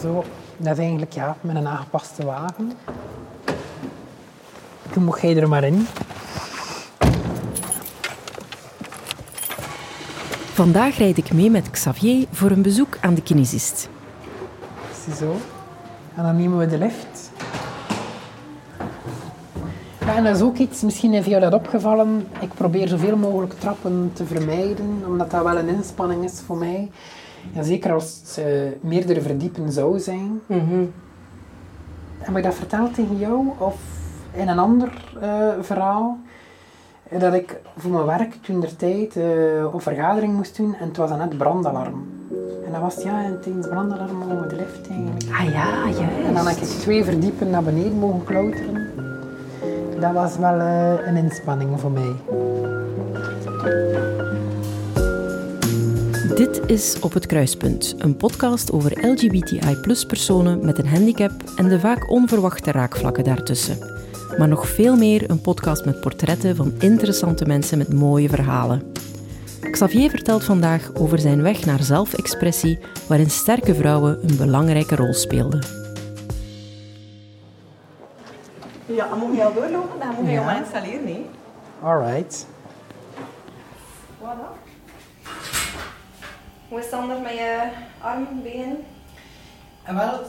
Zo, dat is eigenlijk ja, met een aangepaste wagen. Toen mocht jij er maar in. Vandaag rijd ik mee met Xavier voor een bezoek aan de kinesist. Ziezo. En dan nemen we de lift. Ja, en dat is ook iets, misschien heeft jou dat opgevallen. Ik probeer zoveel mogelijk trappen te vermijden, omdat dat wel een inspanning is voor mij. En zeker als het uh, meerdere verdiepen zou zijn. Heb ik dat verteld tegen jou of in een ander uh, verhaal? Dat ik voor mijn werk toen der tijd uh, een vergadering moest doen en het was dan net brandalarm. En dat was ja, tijdens brandalarm mogen we de lift eigenlijk. Ah ja, ja. En dan heb ik twee verdiepen naar beneden mogen klauteren. Dat was wel uh, een inspanning voor mij. Dit is Op het Kruispunt, een podcast over LGBTI-personen met een handicap en de vaak onverwachte raakvlakken daartussen. Maar nog veel meer een podcast met portretten van interessante mensen met mooie verhalen. Xavier vertelt vandaag over zijn weg naar zelfexpressie, waarin sterke vrouwen een belangrijke rol speelden. Ja, dan moet je al doorlopen, dan moet je ja. maar installeren. Nee. Alright. Voilà. Hoe is het anders met je armen, benen? En wel,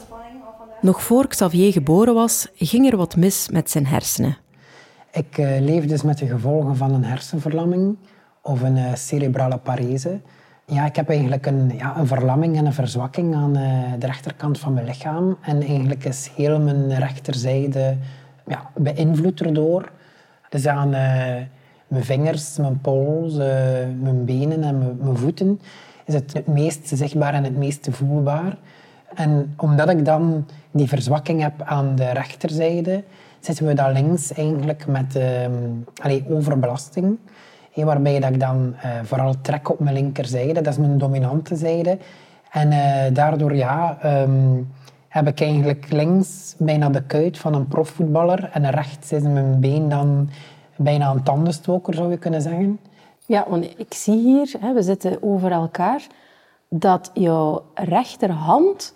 nog voor Xavier geboren was, ging er wat mis met zijn hersenen. Ik uh, leef dus met de gevolgen van een hersenverlamming of een uh, cerebrale parese. Ja, ik heb eigenlijk een, ja, een verlamming en een verzwakking aan uh, de rechterkant van mijn lichaam. En eigenlijk is heel mijn rechterzijde ja, beïnvloed erdoor. Dus aan mijn vingers, mijn pols, mijn benen en mijn, mijn voeten is het het meest zichtbaar en het meest voelbaar. En omdat ik dan die verzwakking heb aan de rechterzijde, zitten we dan links eigenlijk met uh, overbelasting. waarbij dat ik dan uh, vooral trek op mijn linkerzijde, dat is mijn dominante zijde. En uh, daardoor ja, um, heb ik eigenlijk links bijna de kuit van een profvoetballer en rechts is mijn been dan bijna een tandenstoker, zou je kunnen zeggen. Ja, want ik zie hier, hè, we zitten over elkaar, dat jouw rechterhand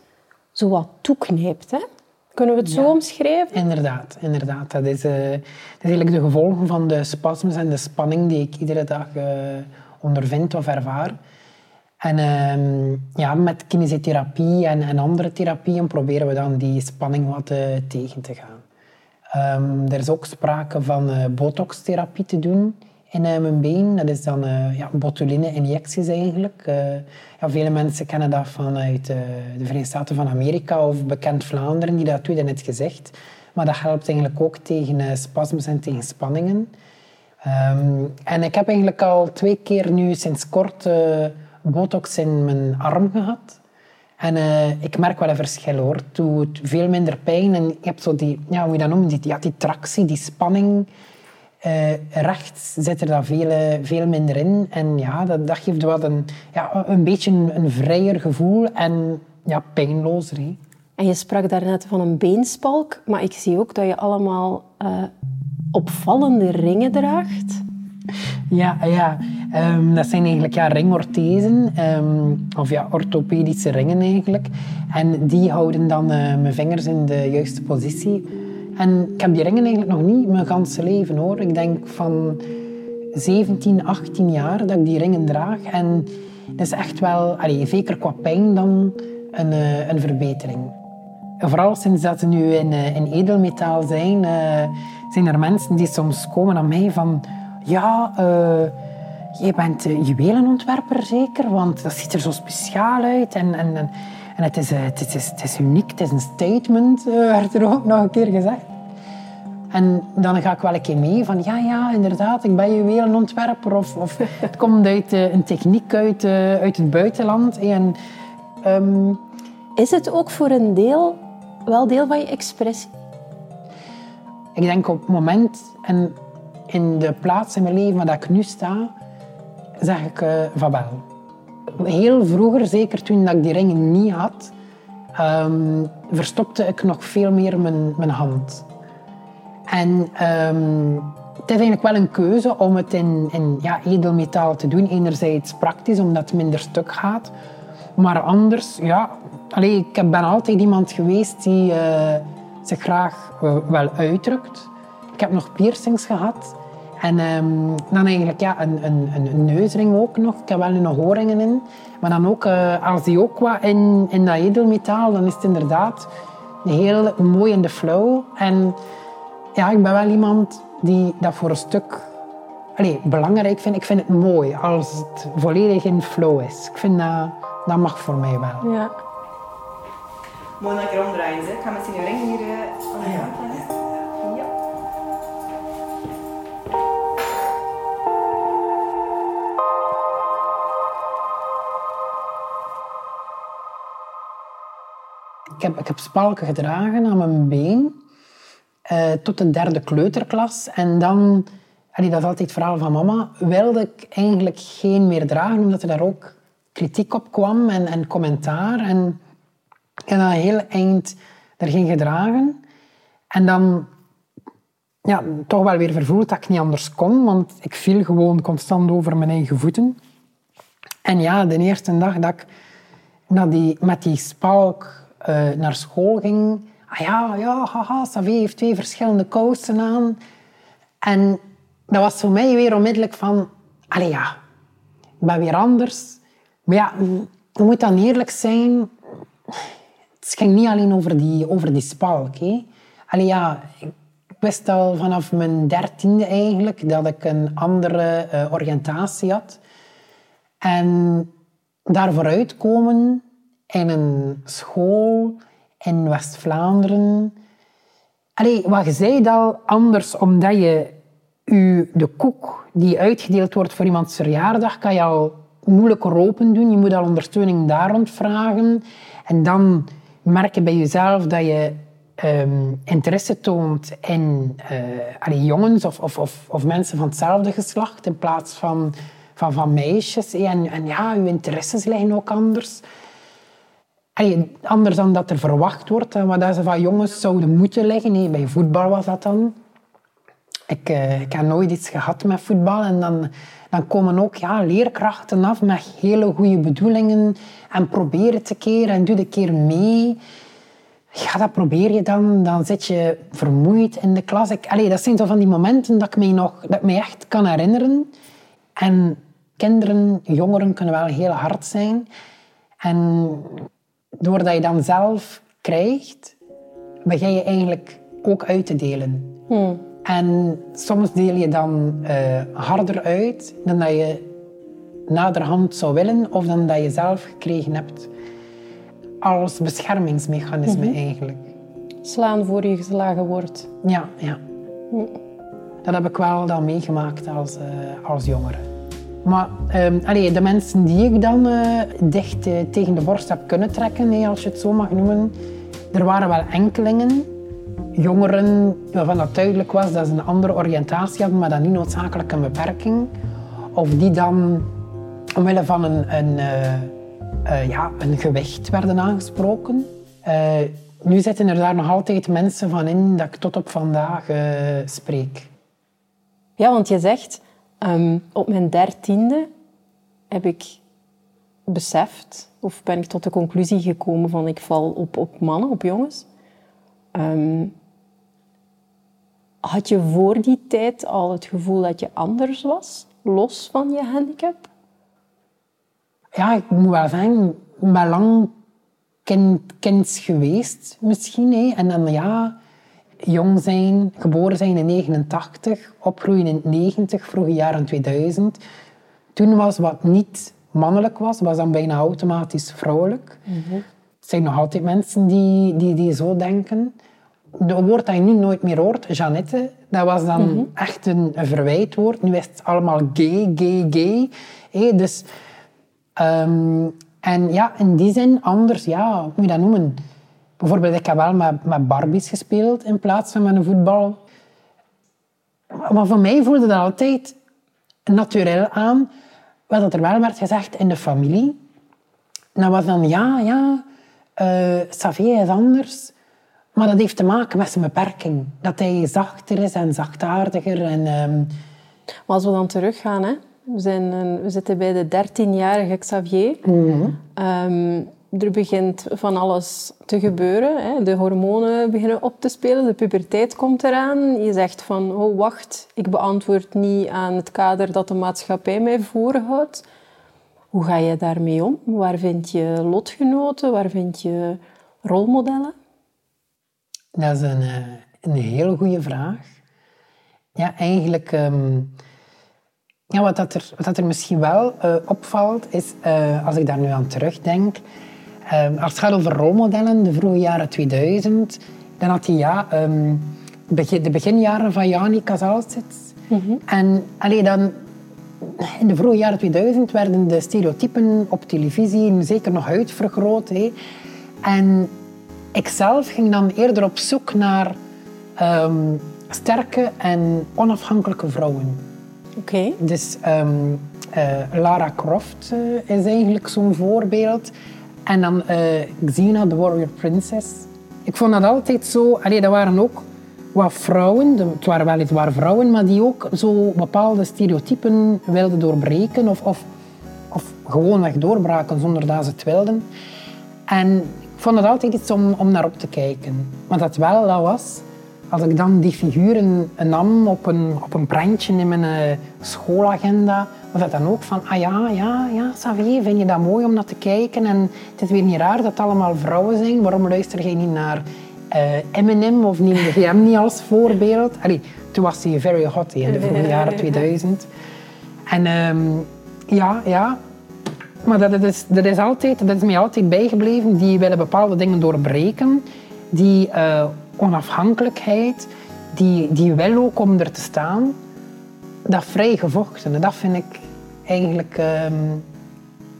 zo wat toeknijpt. Hè? Kunnen we het zo omschrijven? Inderdaad, inderdaad. Dat is, uh, dat is eigenlijk de gevolgen van de spasmes en de spanning die ik iedere dag uh, ondervind of ervaar. En uh, ja, met kinesiotherapie en, en, andere therapieën proberen we dan die spanning wat uh, tegen te gaan. Um, er is ook sprake van botox-therapie te doen in uh, mijn been. Dat is dan uh, ja, botuline-injecties eigenlijk. Uh, ja, vele mensen kennen dat vanuit de Verenigde Staten van Amerika of bekend Vlaanderen die dat doet in het gezicht. Maar dat helpt eigenlijk ook tegen spasmes en tegen spanningen. Um, en ik heb eigenlijk al twee keer nu sinds kort botox in mijn arm gehad. En ik merk wel een verschil hoor. Het doet veel minder pijn en je hebt zo die, ja, hoe je dat noemt, die, ja, die tractie, die spanning uh, rechts zit er dan veel, eh, veel minder in. En ja, dat, dat geeft wat een, ja, een beetje een, een vrijer gevoel en ja, pijnlozer. En je sprak daarnet van een beenspalk, maar ik zie ook dat je allemaal uh, opvallende ringen draagt. Ja, ja. Um, dat zijn eigenlijk ja, ringorthesen, um, of ja, orthopedische ringen eigenlijk. En die houden dan uh, mijn vingers in de juiste positie en ik heb die ringen eigenlijk nog niet mijn ganse leven hoor. Ik denk van 17, 18 jaar dat ik die ringen draag. En dat is echt wel, allee, zeker qua pijn dan, een, eh, een verbetering. vooral sinds dat ze nu in, eh, in edelmetaal zijn, uh, zijn er mensen die soms komen aan mij van... Ja, uh, jij bent juwelenontwerper zeker? Want dat ziet er zo speciaal uit. En, en, en het is, eh, het, is, het is uniek, het is een statement, werd er ook nog een keer gezegd. En dan ga ik wel een keer mee van ja, ja, inderdaad, ik ben juwelenontwerper. Of, of het komt uit uh, een techniek uit, uh, uit het buitenland. En, um... Is het ook voor een deel wel deel van je expressie? Ik denk op het moment en in de plaats in mijn leven waar ik nu sta, zeg ik van wel heel vroeger, zeker toen ik die ringen niet had, um, verstopte ik nog veel meer mijn, mijn hand. En um, het is eigenlijk wel een keuze om het in, in ja, edelmetaal te doen. Enerzijds praktisch, omdat het minder stuk gaat. Maar anders, ja... Allee, ik ben altijd iemand geweest die eh, zich graag eh, wel uitdrukt. Ik heb nog piercings gehad. En ehm, dan eigenlijk ja, een, een, een, neusring ook nog. Ik heb wel nog oorringen in. Maar dan ook, eh, als die ook wat in, in dat edelmetaal, dan is het inderdaad heel mooi in de flow. En ja, ik ben wel iemand die dat voor een stuk allee, belangrijk vindt. Ik vind het mooi als het volledig in flow is. Ik vind dat, dat mag voor mij wel. Ja. Mooi dat ik er omdraaien. Ik ga met zijn ring hier eh, aan de kant leggen. Ja. Ik heb, ik heb spalken gedragen aan mijn been eh, tot de derde kleuterklas. En dan, allee, dat is altijd het verhaal van mama, wilde ik eigenlijk geen meer dragen, omdat er daar ook kritiek op kwam en, en commentaar. En ik heb dat heel eind er ging gedragen. En dan ja, toch wel weer vervoeld dat ik niet anders kon, want ik viel gewoon constant over mijn eigen voeten. En ja, de eerste dag dat ik naar die, met die spalk eh, naar school ging, ah ja, ja, haha, Xavier heeft twee verschillende kousen aan. En dat was voor mij weer onmiddellijk van, allee ja, ik ben weer anders. Maar ja, moet dan eerlijk zijn, het ging niet alleen over die, over die spalk. Hè. Allee, ja, ik wist al vanaf mijn dertiende eigenlijk dat ik een andere eh, oriëntatie had. En daar vooruit komen in een school in West-Vlaanderen. Allee, wat je zei al, anders omdat je, je de koek die uitgedeeld wordt voor iemands verjaardag, kan je al moeilijker open doen. Je moet al ondersteuning daar rond vragen. En dan merk je bij jezelf dat je ehm, interesse toont in eh, allee, jongens of, of, of, of mensen van hetzelfde geslacht in plaats van, van, meisjes. En ja, je interesses liggen ook anders. Anders dan dat er verwacht wordt, wat ze van jongens zouden moeten liggen. Nee, bij voetbal was dat dan. Ik, eh, ik heb nooit iets gehad met voetbal. En dan, dan komen ook ja, leerkrachten af met hele goede bedoelingen. En probeer het een keer en doe een keer mee. Ja, dat probeer je dan. Dan zit je vermoeid in de klas. Ik, dat zijn zo van die momenten dat ik mij, nog, dat ik echt kan herinneren. En kinderen, jongeren kunnen wel heel hard zijn. En doordat je dan zelf krijgt, begin je eigenlijk ook uit te delen. En soms deel je dan eh, harder uit dan dat je naderhand zou willen of dan dat je zelf gekregen hebt. Als beschermingsmechanisme eigenlijk. Slaan voor je geslagen wordt. Ja, ja. Dat heb ik wel dan meegemaakt als, eh, als jongere. Maar ehm, de mensen die ik dan eh, dicht eh, tegen de borst heb kunnen trekken, als je het zo mag noemen, er waren wel enkelingen. Jongeren waarvan dat duidelijk was dat ze een andere oriëntatie hadden, maar dan niet noodzakelijk een beperking. Of die dan omwille van een, een, eh, ja, een gewicht werden aangesproken. Nu zitten er daar nog altijd mensen van in dat ik tot op vandaag spreek. Ja, want je zegt, ehm, op mijn dertiende heb ik beseft, of ben ik tot de conclusie gekomen van ik val op, op mannen, op jongens. Ehm, had je voor die tijd al het gevoel dat je anders was, los van je handicap? Ja, ik moet wel zeggen, ik ben lang kind, kind geweest misschien. Hè. En dan ja, jong zijn, geboren zijn in 89, opgroeien in 90, vroege jaren 2000. Toen was wat niet mannelijk was, was dan bijna automatisch vrouwelijk. Er zijn nog altijd mensen die, die, die zo denken. De woord dat je nu nooit meer hoort, Jeannette, dat was dan echt een, een verwijtwoord. Nu is het allemaal gay, gay, gay. Hé, dus, ehm, en ja, in die zin anders, ja, hoe moet je dat noemen? Bijvoorbeeld, ik heb wel met, met Barbies gespeeld in plaats van met een voetbal. Maar voor mij voelde dat altijd natuurlijk aan. Wat er wel werd gezegd in de familie. En dat was dan, ja, ja, eh Xavier is anders. Maar dat heeft te maken met zijn beperking. Dat hij zachter is en zachtaardiger. En, ehm, Maar als we dan teruggaan hè, We, zijn we zitten bij de 13-jarige Xavier. Ehm, er begint van alles te gebeuren. Hè. De hormonen beginnen op te spelen, de puberteit komt eraan. Je zegt van, oh wacht, ik beantwoord niet aan het kader dat de maatschappij mij voorhoudt. Hoe ga je daarmee om? Waar vind je lotgenoten? Waar vind je rolmodellen? Dat is een, eh, een heel goede vraag. Ja, eigenlijk... ehm, ja, wat, dat er, wat dat er misschien wel eh, opvalt, is eh, als ik daar nu aan terugdenk... ehm, als het gaat over rolmodellen, de vroege jaren 2000, dan had je ja, ehm, de beginjaren van Jani Kazalsits. En allee, dan, in de vroege jaren 2000 werden de stereotypen op televisie zeker nog uitvergroot. Hè. En ik zelf ging dan eerder op zoek naar ehm, sterke en onafhankelijke vrouwen. Oké. Dus eh, Lara Croft eh, is eigenlijk zo'n voorbeeld. En dan eh, Xena, the Warrior Princess. Ik vond dat altijd zo... Allee, dat waren ook wat vrouwen, de- het waren weliswaar vrouwen, maar die ook zo bepaalde stereotypen wilden doorbreken of, of, of gewoonweg doorbraken zonder dat ze het wilden. En ik vond het altijd iets om, om naar op te kijken. Maar dat wel, dat was, als ik dan die figuren nam op een, op een prentje in mijn eh, schoolagenda, was dat dan ook van, ah ja, ja, ja, Xavier, vind je dat mooi om naar te kijken? En het is weer niet raar dat het allemaal vrouwen zijn. Waarom luister je niet naar eh, Eminem of neem je hem niet als voorbeeld? Allee, toen was hij very hot in de vroege jaren 2000. En ehm, ja, ja, maar dat, dat, is, dat, is altijd, dat is mij altijd bijgebleven. Die willen bepaalde dingen doorbreken. Die eh, onafhankelijkheid, die, die wil ook om er te staan. Dat vrij gevochten, dat vind ik eigenlijk ehm,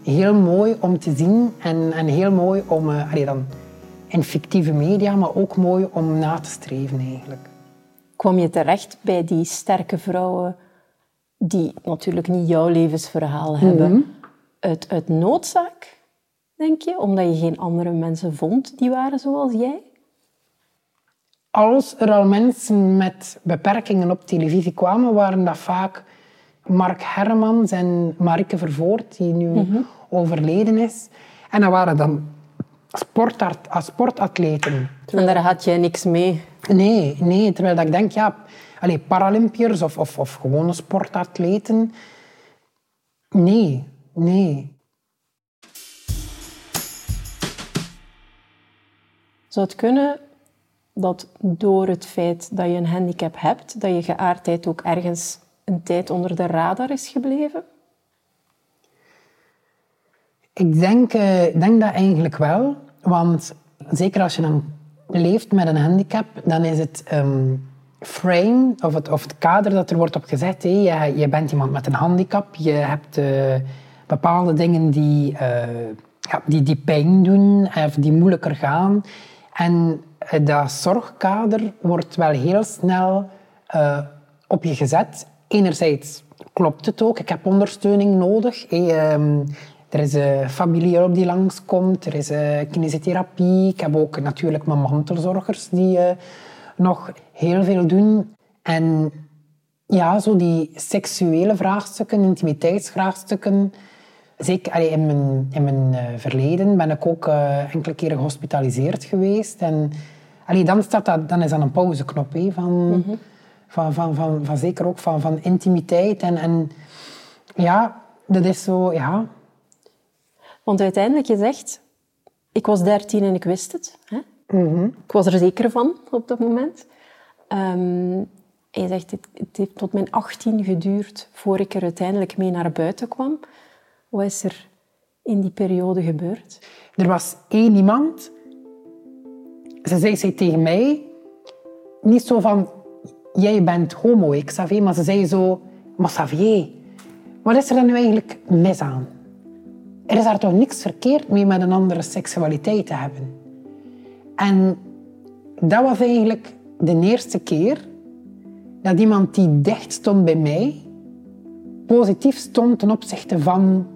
heel mooi om te zien. En, en heel mooi om, eh, allee, dan in fictieve media, maar ook mooi om na te streven eigenlijk. Kwam je terecht bij die sterke vrouwen die natuurlijk niet jouw levensverhaal hebben, uit, uit noodzaak, denk je? Omdat je geen andere mensen vond die waren zoals jij? Als er al mensen met beperkingen op televisie kwamen, waren dat vaak Mark Hermans en Marike Vervoort, die nu overleden is. En dat waren dan sportart, sportatleten. En daar had jij niks mee. Nee, nee, terwijl dat ik denk, ja, allee, Paralympiërs of, of, of gewone sportatleten. Nee, nee. Zou het kunnen dat door het feit dat je een handicap hebt, dat je geaardheid ook ergens een tijd onder de radar is gebleven? Ik denk, eh, denk dat eigenlijk wel. Want zeker als je dan leeft met een handicap, dan is het ehm, frame of het, of het kader dat er wordt op gezet. hé. Je, je bent iemand met een handicap, je hebt eh, bepaalde dingen die, ja, die, die pijn doen of die moeilijker gaan. En dat zorgkader wordt wel heel snel eh, op je gezet. Enerzijds klopt het ook, ik heb ondersteuning nodig. Ehm, er is een familie op die langskomt, er is eh, kinesiotherapie. Ik heb ook natuurlijk mijn mantelzorgers die eh, nog heel veel doen. En ja, zo die seksuele vraagstukken, intimiteitsvraagstukken. Zeker allee, in mijn, in mijn eh, verleden ben ik ook eh, enkele keren gehospitaliseerd geweest. En allee, dan, staat dat, dan is dat een pauzeknop hè, van, van, van, van, van, zeker ook van, van intimiteit. En, en ja, dat is zo, ja, Want uiteindelijk, je zegt, ik was dertien en ik wist het. Hè? Ik was er zeker van op dat moment. En je zegt, het, het heeft tot mijn 18 geduurd voor ik er uiteindelijk mee naar buiten kwam. Wat is er in die periode gebeurd? Er was één iemand, ze zei, zei tegen mij, niet zo van, jij bent homo, Xavier, maar ze zei zo, maar Xavier, wat is er dan nu eigenlijk mis aan? Er is daar toch niks verkeerd mee met een andere seksualiteit te hebben? En dat was eigenlijk de eerste keer dat iemand die dicht stond bij mij, positief stond ten opzichte van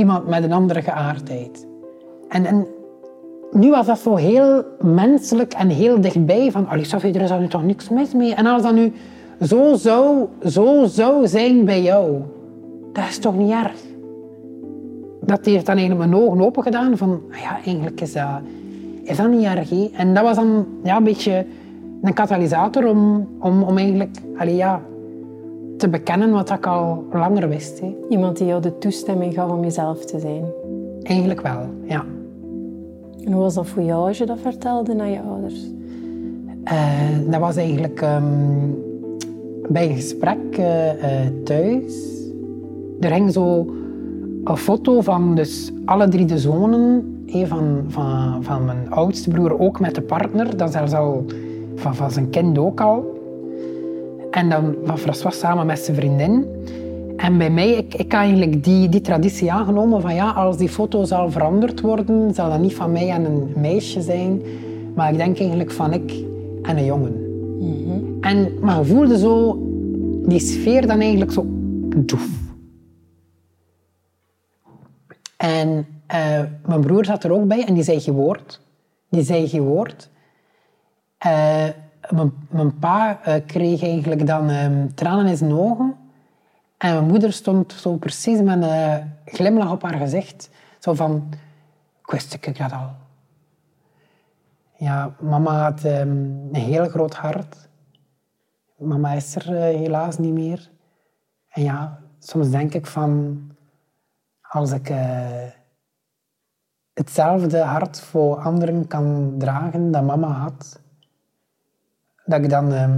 iemand met een andere geaardheid. En, en nu was dat zo heel menselijk en heel dichtbij. Van, allee, Sophie, er is nu toch niks mis mee. En als dat nu zo zou, zo zou zijn bij jou, dat is toch niet erg? Dat heeft dan eigenlijk mijn ogen open gedaan van, ah ja, eigenlijk is dat, is dat niet erg. En dat was dan ja, een beetje een katalysator om, om, om eigenlijk ja, te bekennen wat ik al langer wist. hè. Iemand die jou de toestemming gaf om jezelf te zijn. Eigenlijk wel, ja. En hoe was dat voor jou als je dat vertelde aan je ouders? Eh, dat was eigenlijk ehm, bij een gesprek eh, eh, thuis. Er hing zo een foto van dus alle drie de zonen hé, van, van, van mijn oudste broer, ook met de partner. Dat zelfs al van, van zijn kind ook al. En dan van François samen met zijn vriendin. En bij mij, ik, ik had eigenlijk die, die traditie aangenomen van ja, als die foto zal veranderd worden, zal dat niet van mij en een meisje zijn, maar ik denk eigenlijk van ik en een jongen. En, maar je voelde zo die sfeer dan eigenlijk zo doef. En eh, mijn broer zat er ook bij en die zei geen woord. Die zei geen woord. Eh, mijn, pa eh, kreeg eigenlijk dan ehm, tranen in zijn ogen. En mijn moeder stond zo precies met een glimlach op haar gezicht. Zo van, ik wist ik dat al. Ja, mama had ehm, een heel groot hart. Mama is er eh, helaas niet meer. En ja, soms denk ik van, als ik eh, hetzelfde hart voor anderen kan dragen dat mama had, dat ik dan ehm,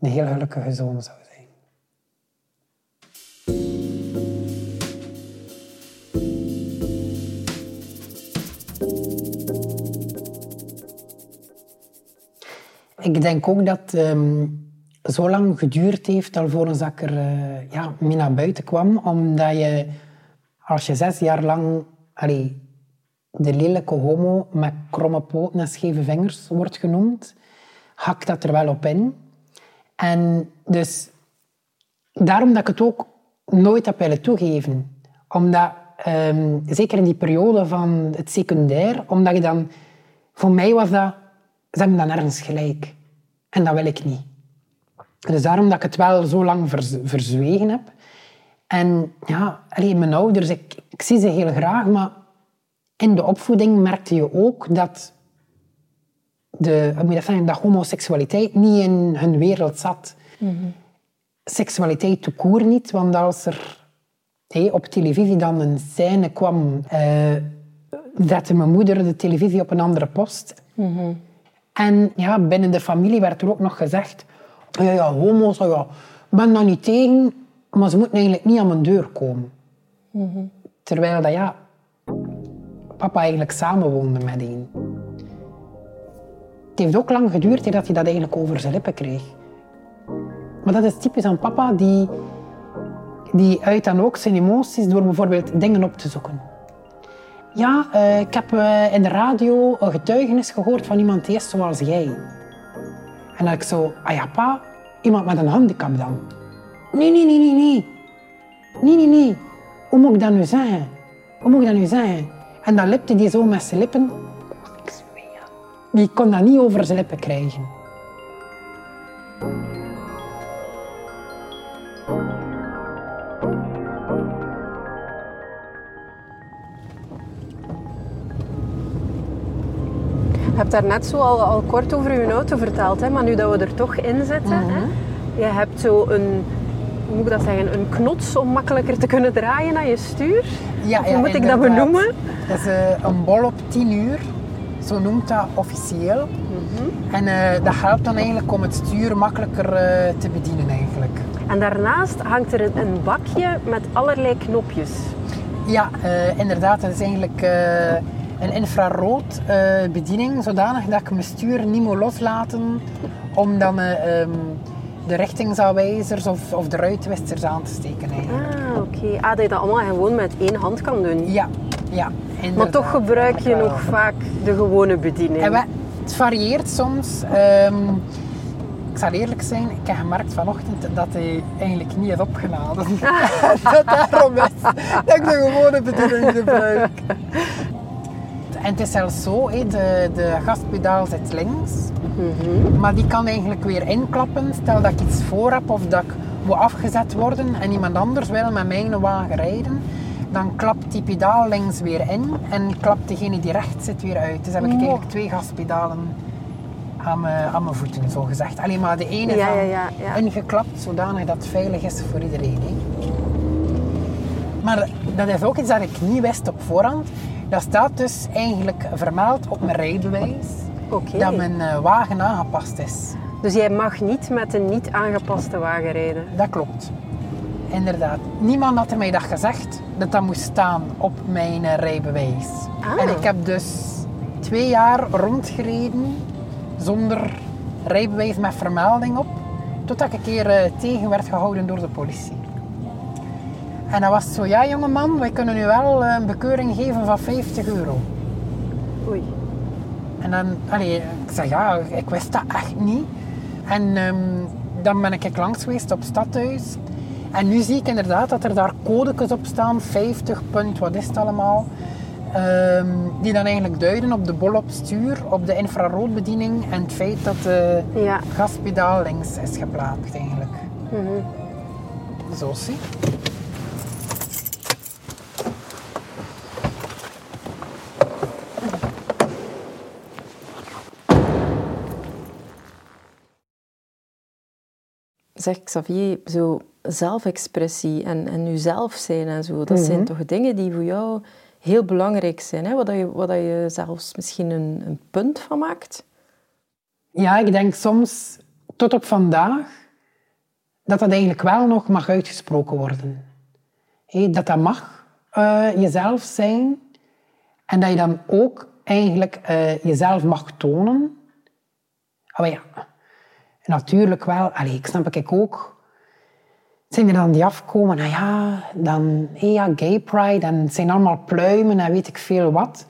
een heel gelukkige zoon zou zijn. Ik denk ook dat ehm, zo lang geduurd heeft alvorens dat ik er eh, ja, mee naar buiten kwam. Omdat je, als je zes jaar lang de lelijke homo met kromme poten en scheve vingers wordt genoemd, hakt dat er wel op in. En dus daarom dat ik het ook nooit heb willen toegeven. Omdat, ehm, zeker in die periode van het secundair, omdat je dan... Voor mij was dat... Ze hebben dan ergens gelijk. En dat wil ik niet. Dus daarom dat ik het wel zo lang verzwegen heb. En ja, allee, mijn ouders, ik zie ze heel graag, maar in de opvoeding merkte je ook dat de, hoe moet dat, zeggen, dat homoseksualiteit niet in hun wereld zat. Seksualiteit te koer niet, want als er hé, op televisie dan een scène kwam, eh, zette mijn moeder de televisie op een andere post. En ja, binnen de familie werd er ook nog gezegd, ja, ja, homo's, oh ja, ben daar niet tegen, maar ze moeten eigenlijk niet aan mijn deur komen. Terwijl dat, ja, papa eigenlijk samenwoonde met een. Het heeft ook lang geduurd voordat hij dat eigenlijk over zijn lippen kreeg. Maar dat is typisch aan papa, die, die uit dan ook zijn emoties door bijvoorbeeld dingen op te zoeken. Ja, eh, ik heb eh, in de radio een getuigenis gehoord van iemand die is zoals jij. En dan ik zo, ah ja pa, iemand met een handicap dan? Nee, nee, nee, nee, nee. Nee, nee, nee. Hoe moet ik dat nu zeggen? Hoe moet ik dat nu zeggen? En dan lipte die zo met zijn lippen. Die kon dat niet over zijn lippen krijgen. Je hebt daar net zo al, al kort over je auto verteld, hè? maar nu dat we er toch in zitten, hè? je hebt zo een, hoe moet ik dat zeggen, een knots om makkelijker te kunnen draaien aan je stuur. Ja, Of hoe moet ik dat benoemen? Dat is eh, een bol op 10 uur. Zo noemt dat officieel. Mhm. En eh, dat helpt dan eigenlijk om het stuur makkelijker eh, te bedienen eigenlijk. En daarnaast hangt er een, een bakje met allerlei knopjes. Ja, eh, inderdaad. Dat is eigenlijk een infrarood bediening, zodanig dat ik mijn stuur niet moet loslaten om dan eh, ehm, de richtingsaanwijzers of, of de ruitwisters aan te steken eigenlijk. Ah, oké. Ah, dat je dat allemaal gewoon met één hand kan doen. Ja, ja. Maar toch gebruik je nog vaak de gewone bediening. En we- het varieert soms. Ehm, ik zal eerlijk zijn, ik heb gemerkt vanochtend dat hij eigenlijk niet is opgeladen. dat daarom is dat ik de gewone bediening gebruik. En het is zelfs zo, de, de gaspedaal zit links. Maar die kan eigenlijk weer inklappen. Stel dat ik iets voor heb of dat ik moet afgezet worden en iemand anders wil met mijn wagen rijden, dan klapt die pedaal links weer in en klapt degene die rechts zit weer uit. Dus heb ik Wow. eigenlijk twee gaspedalen aan mijn, aan mijn voeten, zo gezegd. Alleen maar de ene Ja, van ja, ja, ja. ingeklapt, zodanig dat het veilig is voor iedereen. Hè. Maar dat is ook iets dat ik niet wist op voorhand. Dat staat dus eigenlijk vermeld op mijn rijbewijs dat mijn eh, wagen aangepast is. Dus jij mag niet met een niet aangepaste wagen rijden. Dat klopt. Inderdaad. Niemand had er mij dat gezegd, dat dat moest staan op mijn rijbewijs. Ah. En ik heb dus twee jaar rondgereden zonder rijbewijs met vermelding op, totdat ik een keer eh, tegen werd gehouden door de politie. En dat was zo, ja jongeman, wij kunnen u wel eh, een bekeuring geven van 50 euro. Oei. En dan, allee, ik zeg ja, ik wist dat echt niet. En ehm, dan ben ik langs geweest op stadhuis. En nu zie ik inderdaad dat er daar codekes op staan, 50 punt, wat is het allemaal. Ehm, die dan eigenlijk duiden op de bol op stuur, op de infraroodbediening en het feit dat de Ja. gaspedaal links is geplaatst eigenlijk. Zo zie. Zeg Xavier, zo zelfexpressie en, en jezelf zijn en zo, dat zijn toch dingen die voor jou heel belangrijk zijn, hè? Wat, dat je, wat dat je zelfs misschien een, een punt van maakt. Ja, ik denk soms tot op vandaag dat dat eigenlijk wel nog mag uitgesproken worden. Hé, dat dat mag eh, jezelf zijn en dat je dan ook eigenlijk eh, jezelf mag tonen. Maar ja, natuurlijk wel, allee, ik snap ik ook. Zijn er dan die afkomen, nou ja, dan hé, ja, gay pride en het zijn allemaal pluimen en weet ik veel wat.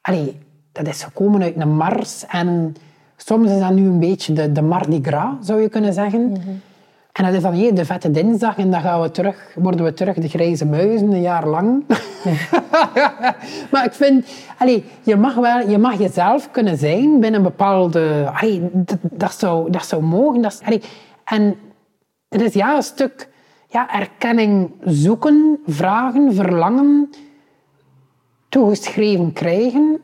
Allee, dat is gekomen uit een mars en soms is dat nu een beetje de, de Mardi Gras, zou je kunnen zeggen. En dat is dan de vette dinsdag en dan gaan we terug, worden we terug de grijze muizen een jaar lang. maar ik vind, allee, je, mag wel, je mag jezelf kunnen zijn binnen een bepaalde... Allee, dat, dat, zou, dat zou mogen. Dat allee, en het is ja, een stuk ja, erkenning zoeken, vragen, verlangen, toegeschreven krijgen.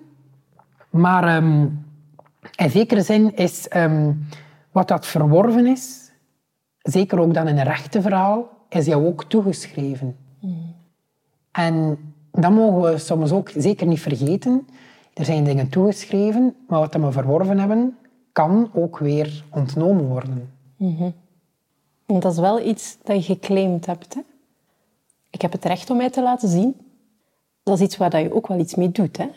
Maar ehm, in zekere zin is ehm, wat dat verworven is, zeker ook dan in een rechtenverhaal, is jou ook toegeschreven. En dat mogen we soms ook zeker niet vergeten. Er zijn dingen toegeschreven, maar wat we verworven hebben, kan ook weer ontnomen worden. Want dat is wel iets dat je geclaimd hebt. Hè? Ik heb het recht om mij te laten zien. Dat is iets waar je ook wel iets mee doet. Hè?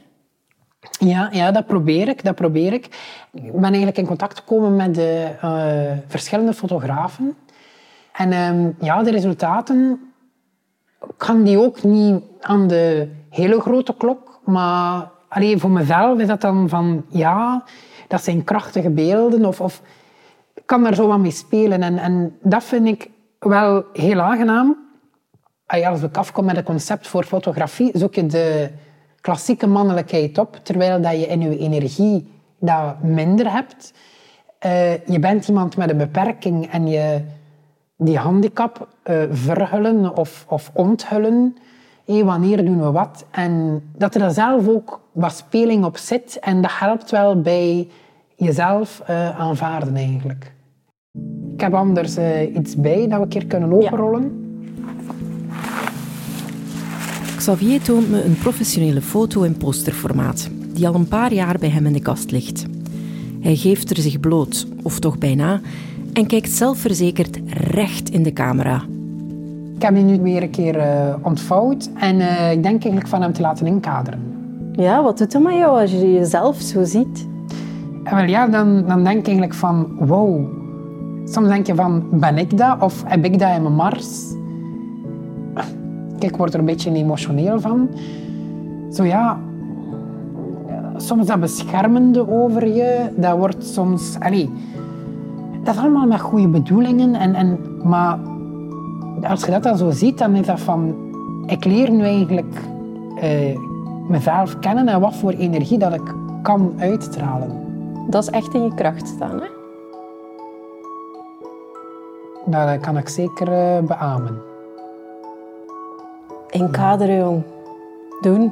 Ja, ja, dat probeer ik. Dat probeer ik. Ik ben eigenlijk in contact gekomen met de eh, verschillende fotografen. En ehm, ja, de resultaten kan die ook niet aan de hele grote klok. Maar alleen voor mezelf is dat dan van, ja, dat zijn krachtige beelden. Of, of kan daar zo wat mee spelen. En, en dat vind ik wel heel aangenaam. Als ik afkom met een concept voor fotografie, zoek je de klassieke mannelijkheid op, terwijl dat je in je energie dat minder hebt. Eh, je bent iemand met een beperking en je die handicap eh, verhullen of, of onthullen. Wanneer doen we wat? En dat er dan zelf ook wat speling op zit. En dat helpt wel bij jezelf eh, aanvaarden eigenlijk. Ik heb anders eh, iets bij dat we een keer kunnen openrollen. Xavier toont me een professionele foto in posterformaat, die al een paar jaar bij hem in de kast ligt. Hij geeft er zich bloot, of toch bijna, en kijkt zelfverzekerd recht in de camera. Ik heb die nu weer een keer eh, ontvouwd en eh, ik denk eigenlijk van hem te laten inkaderen. Ja, wat doet dat met jou als je jezelf zo ziet? En wel ja, dan, dan denk ik eigenlijk van wow. Soms denk je van, ben ik dat of heb ik dat in mijn mars? Kijk, ik word er een beetje emotioneel van. Zo ja, soms dat beschermende over je, dat wordt soms... Allee, dat is allemaal met goede bedoelingen, en, en, maar als je dat dan zo ziet, dan is dat van... Ik leer nu eigenlijk eh, mezelf kennen en wat voor energie dat ik kan uitstralen. Dat is echt in je kracht staan. Hè? Dat eh, kan ik zeker eh, beamen. Inkaderen, jong. Doen.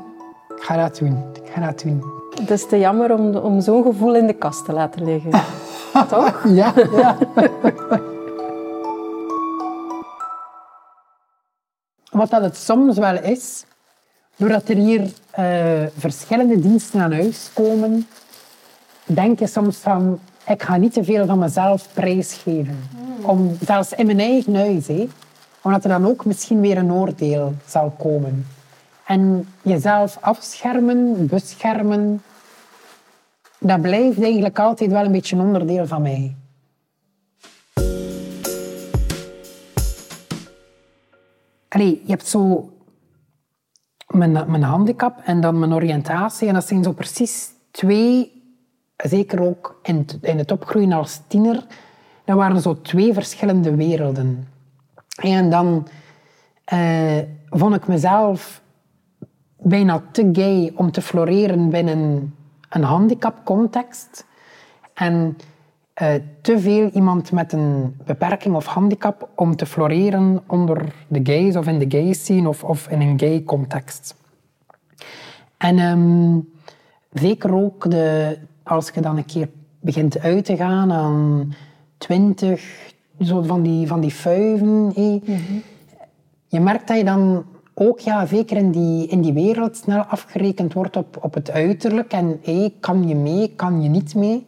Ik ga dat doen. Ik ga dat doen. Het is te jammer om, om zo'n gevoel in de kast te laten liggen. Toch? Ja, ja. Wat dat het soms wel is, doordat er hier eh, verschillende diensten aan huis komen, denk je soms van, ik ga niet te veel van mezelf prijsgeven. Om, zelfs in mijn eigen huis, omdat er dan ook misschien weer een oordeel zal komen. En jezelf afschermen, beschermen, dat blijft eigenlijk altijd wel een beetje een onderdeel van mij. Allee, je hebt zo mijn, handicap en dan mijn oriëntatie. En dat zijn zo precies twee, zeker ook in, in het opgroeien als tiener, dat waren zo twee verschillende werelden. En dan eh, vond ik mezelf bijna te gay om te floreren binnen een handicapcontext. En eh, te veel iemand met een beperking of handicap om te floreren onder de gays of in de gay scene of, of in een gay context. En ehm, zeker ook de, als je dan een keer begint uit te gaan aan 20, zo van die, van die fuiven. Je merkt dat je dan ook, ja, zeker in die, in die wereld, snel afgerekend wordt op, op het uiterlijk. En kan je mee, kan je niet mee?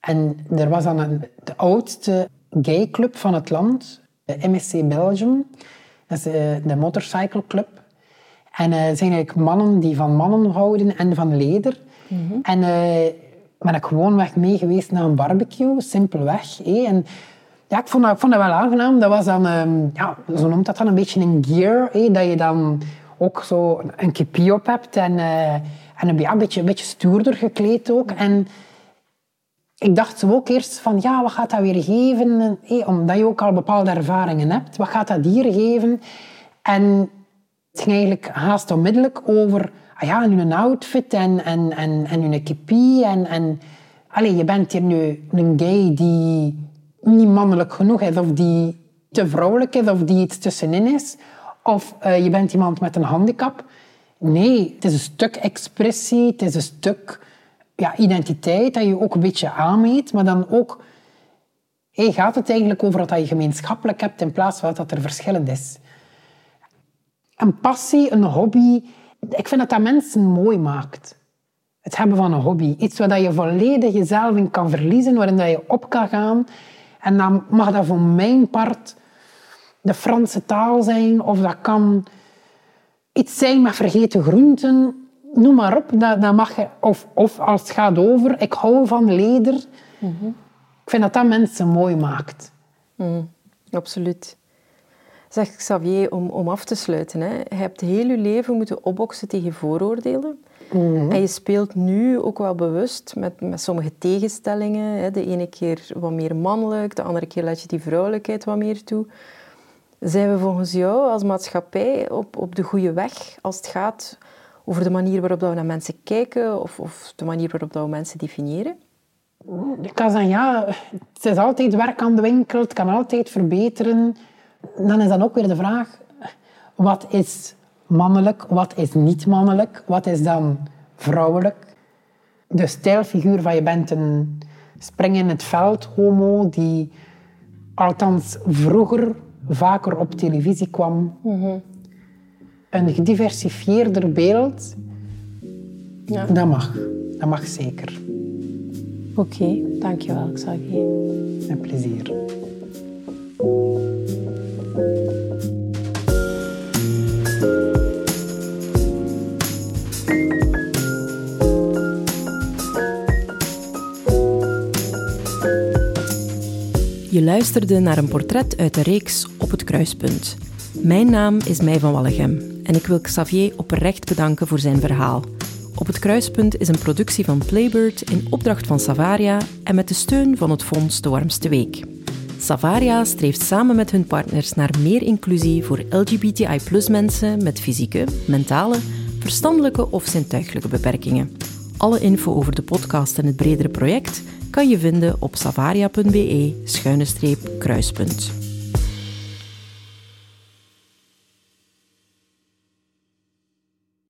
En er was dan een, de oudste gayclub van het land, de MSC Belgium. Dat is eh, de motorcycle club. En eh, zijn eigenlijk mannen die van mannen houden en van leder. En eh ben ik gewoon weg mee geweest naar een barbecue, simpelweg. En ja, ik vond, dat, ik vond dat wel aangenaam. Dat was dan, ehm, ja, zo noemt dat dan een beetje een gear. dat je dan ook zo een kepi op hebt en, eh, en een, ja, een, beetje, een beetje stoerder gekleed ook. En ik dacht zo ook eerst van, ja, wat gaat dat weer geven? Hé, omdat je ook al bepaalde ervaringen hebt. Wat gaat dat hier geven? En het ging eigenlijk haast onmiddellijk over ah ja, hun outfit en, en, en, en hun kepi. En, en, allee, je bent hier nu een gay die niet mannelijk genoeg is, of die te vrouwelijk is, of die iets tussenin is. Of eh, je bent iemand met een handicap. Nee, het is een stuk expressie, het is een stuk ja, identiteit dat je ook een beetje aanmeet, maar dan ook hey, gaat het eigenlijk over wat je gemeenschappelijk hebt in plaats van dat er verschillend is. Een passie, een hobby, ik vind dat dat mensen mooi maakt. Het hebben van een hobby. Iets waar je volledig jezelf in kan verliezen, waarin dat je op kan gaan. En dan mag dat voor mijn part de Franse taal zijn, of dat kan iets zijn met vergeten groenten. Noem maar op, dat, dat mag je. Of, of als het gaat over, ik hou van leder. Ik vind dat dat mensen mooi maakt. Absoluut. Zeg Xavier, om, om af te sluiten. Hè. Je hebt heel je leven moeten opboksen tegen vooroordelen. En je speelt nu ook wel bewust met, met sommige tegenstellingen. Hè. De ene keer wat meer mannelijk, de andere keer laat je die vrouwelijkheid wat meer toe. Zijn we volgens jou als maatschappij op, op de goede weg als het gaat over de manier waarop dat we naar mensen kijken of, of de manier waarop dat we mensen definiëren? Ik kan zeggen, ja, het is altijd werk aan de winkel, het kan altijd verbeteren. Dan is dan ook weer de vraag, wat is mannelijk, wat is niet mannelijk, wat is dan vrouwelijk? De stijlfiguur van je bent een spring in het veld homo die althans vroeger vaker op televisie kwam. Een gediversifieerder beeld, Ja. dat mag. Dat mag zeker. Oké, dankjewel Xavier. Met plezier. Je luisterde naar een portret uit de reeks Op het Kruispunt. Mijn naam is Mij van Wallegem en ik wil Xavier oprecht bedanken voor zijn verhaal. Op het Kruispunt is een productie van Playbird in opdracht van Savaria en met de steun van het Fonds De Warmste Week. Savaria streeft samen met hun partners naar meer inclusie voor LGBTI-mensen met fysieke, mentale, verstandelijke of zintuiglijke beperkingen. Alle info over de podcast en het bredere project kan je vinden op savaria.be-kruispunt.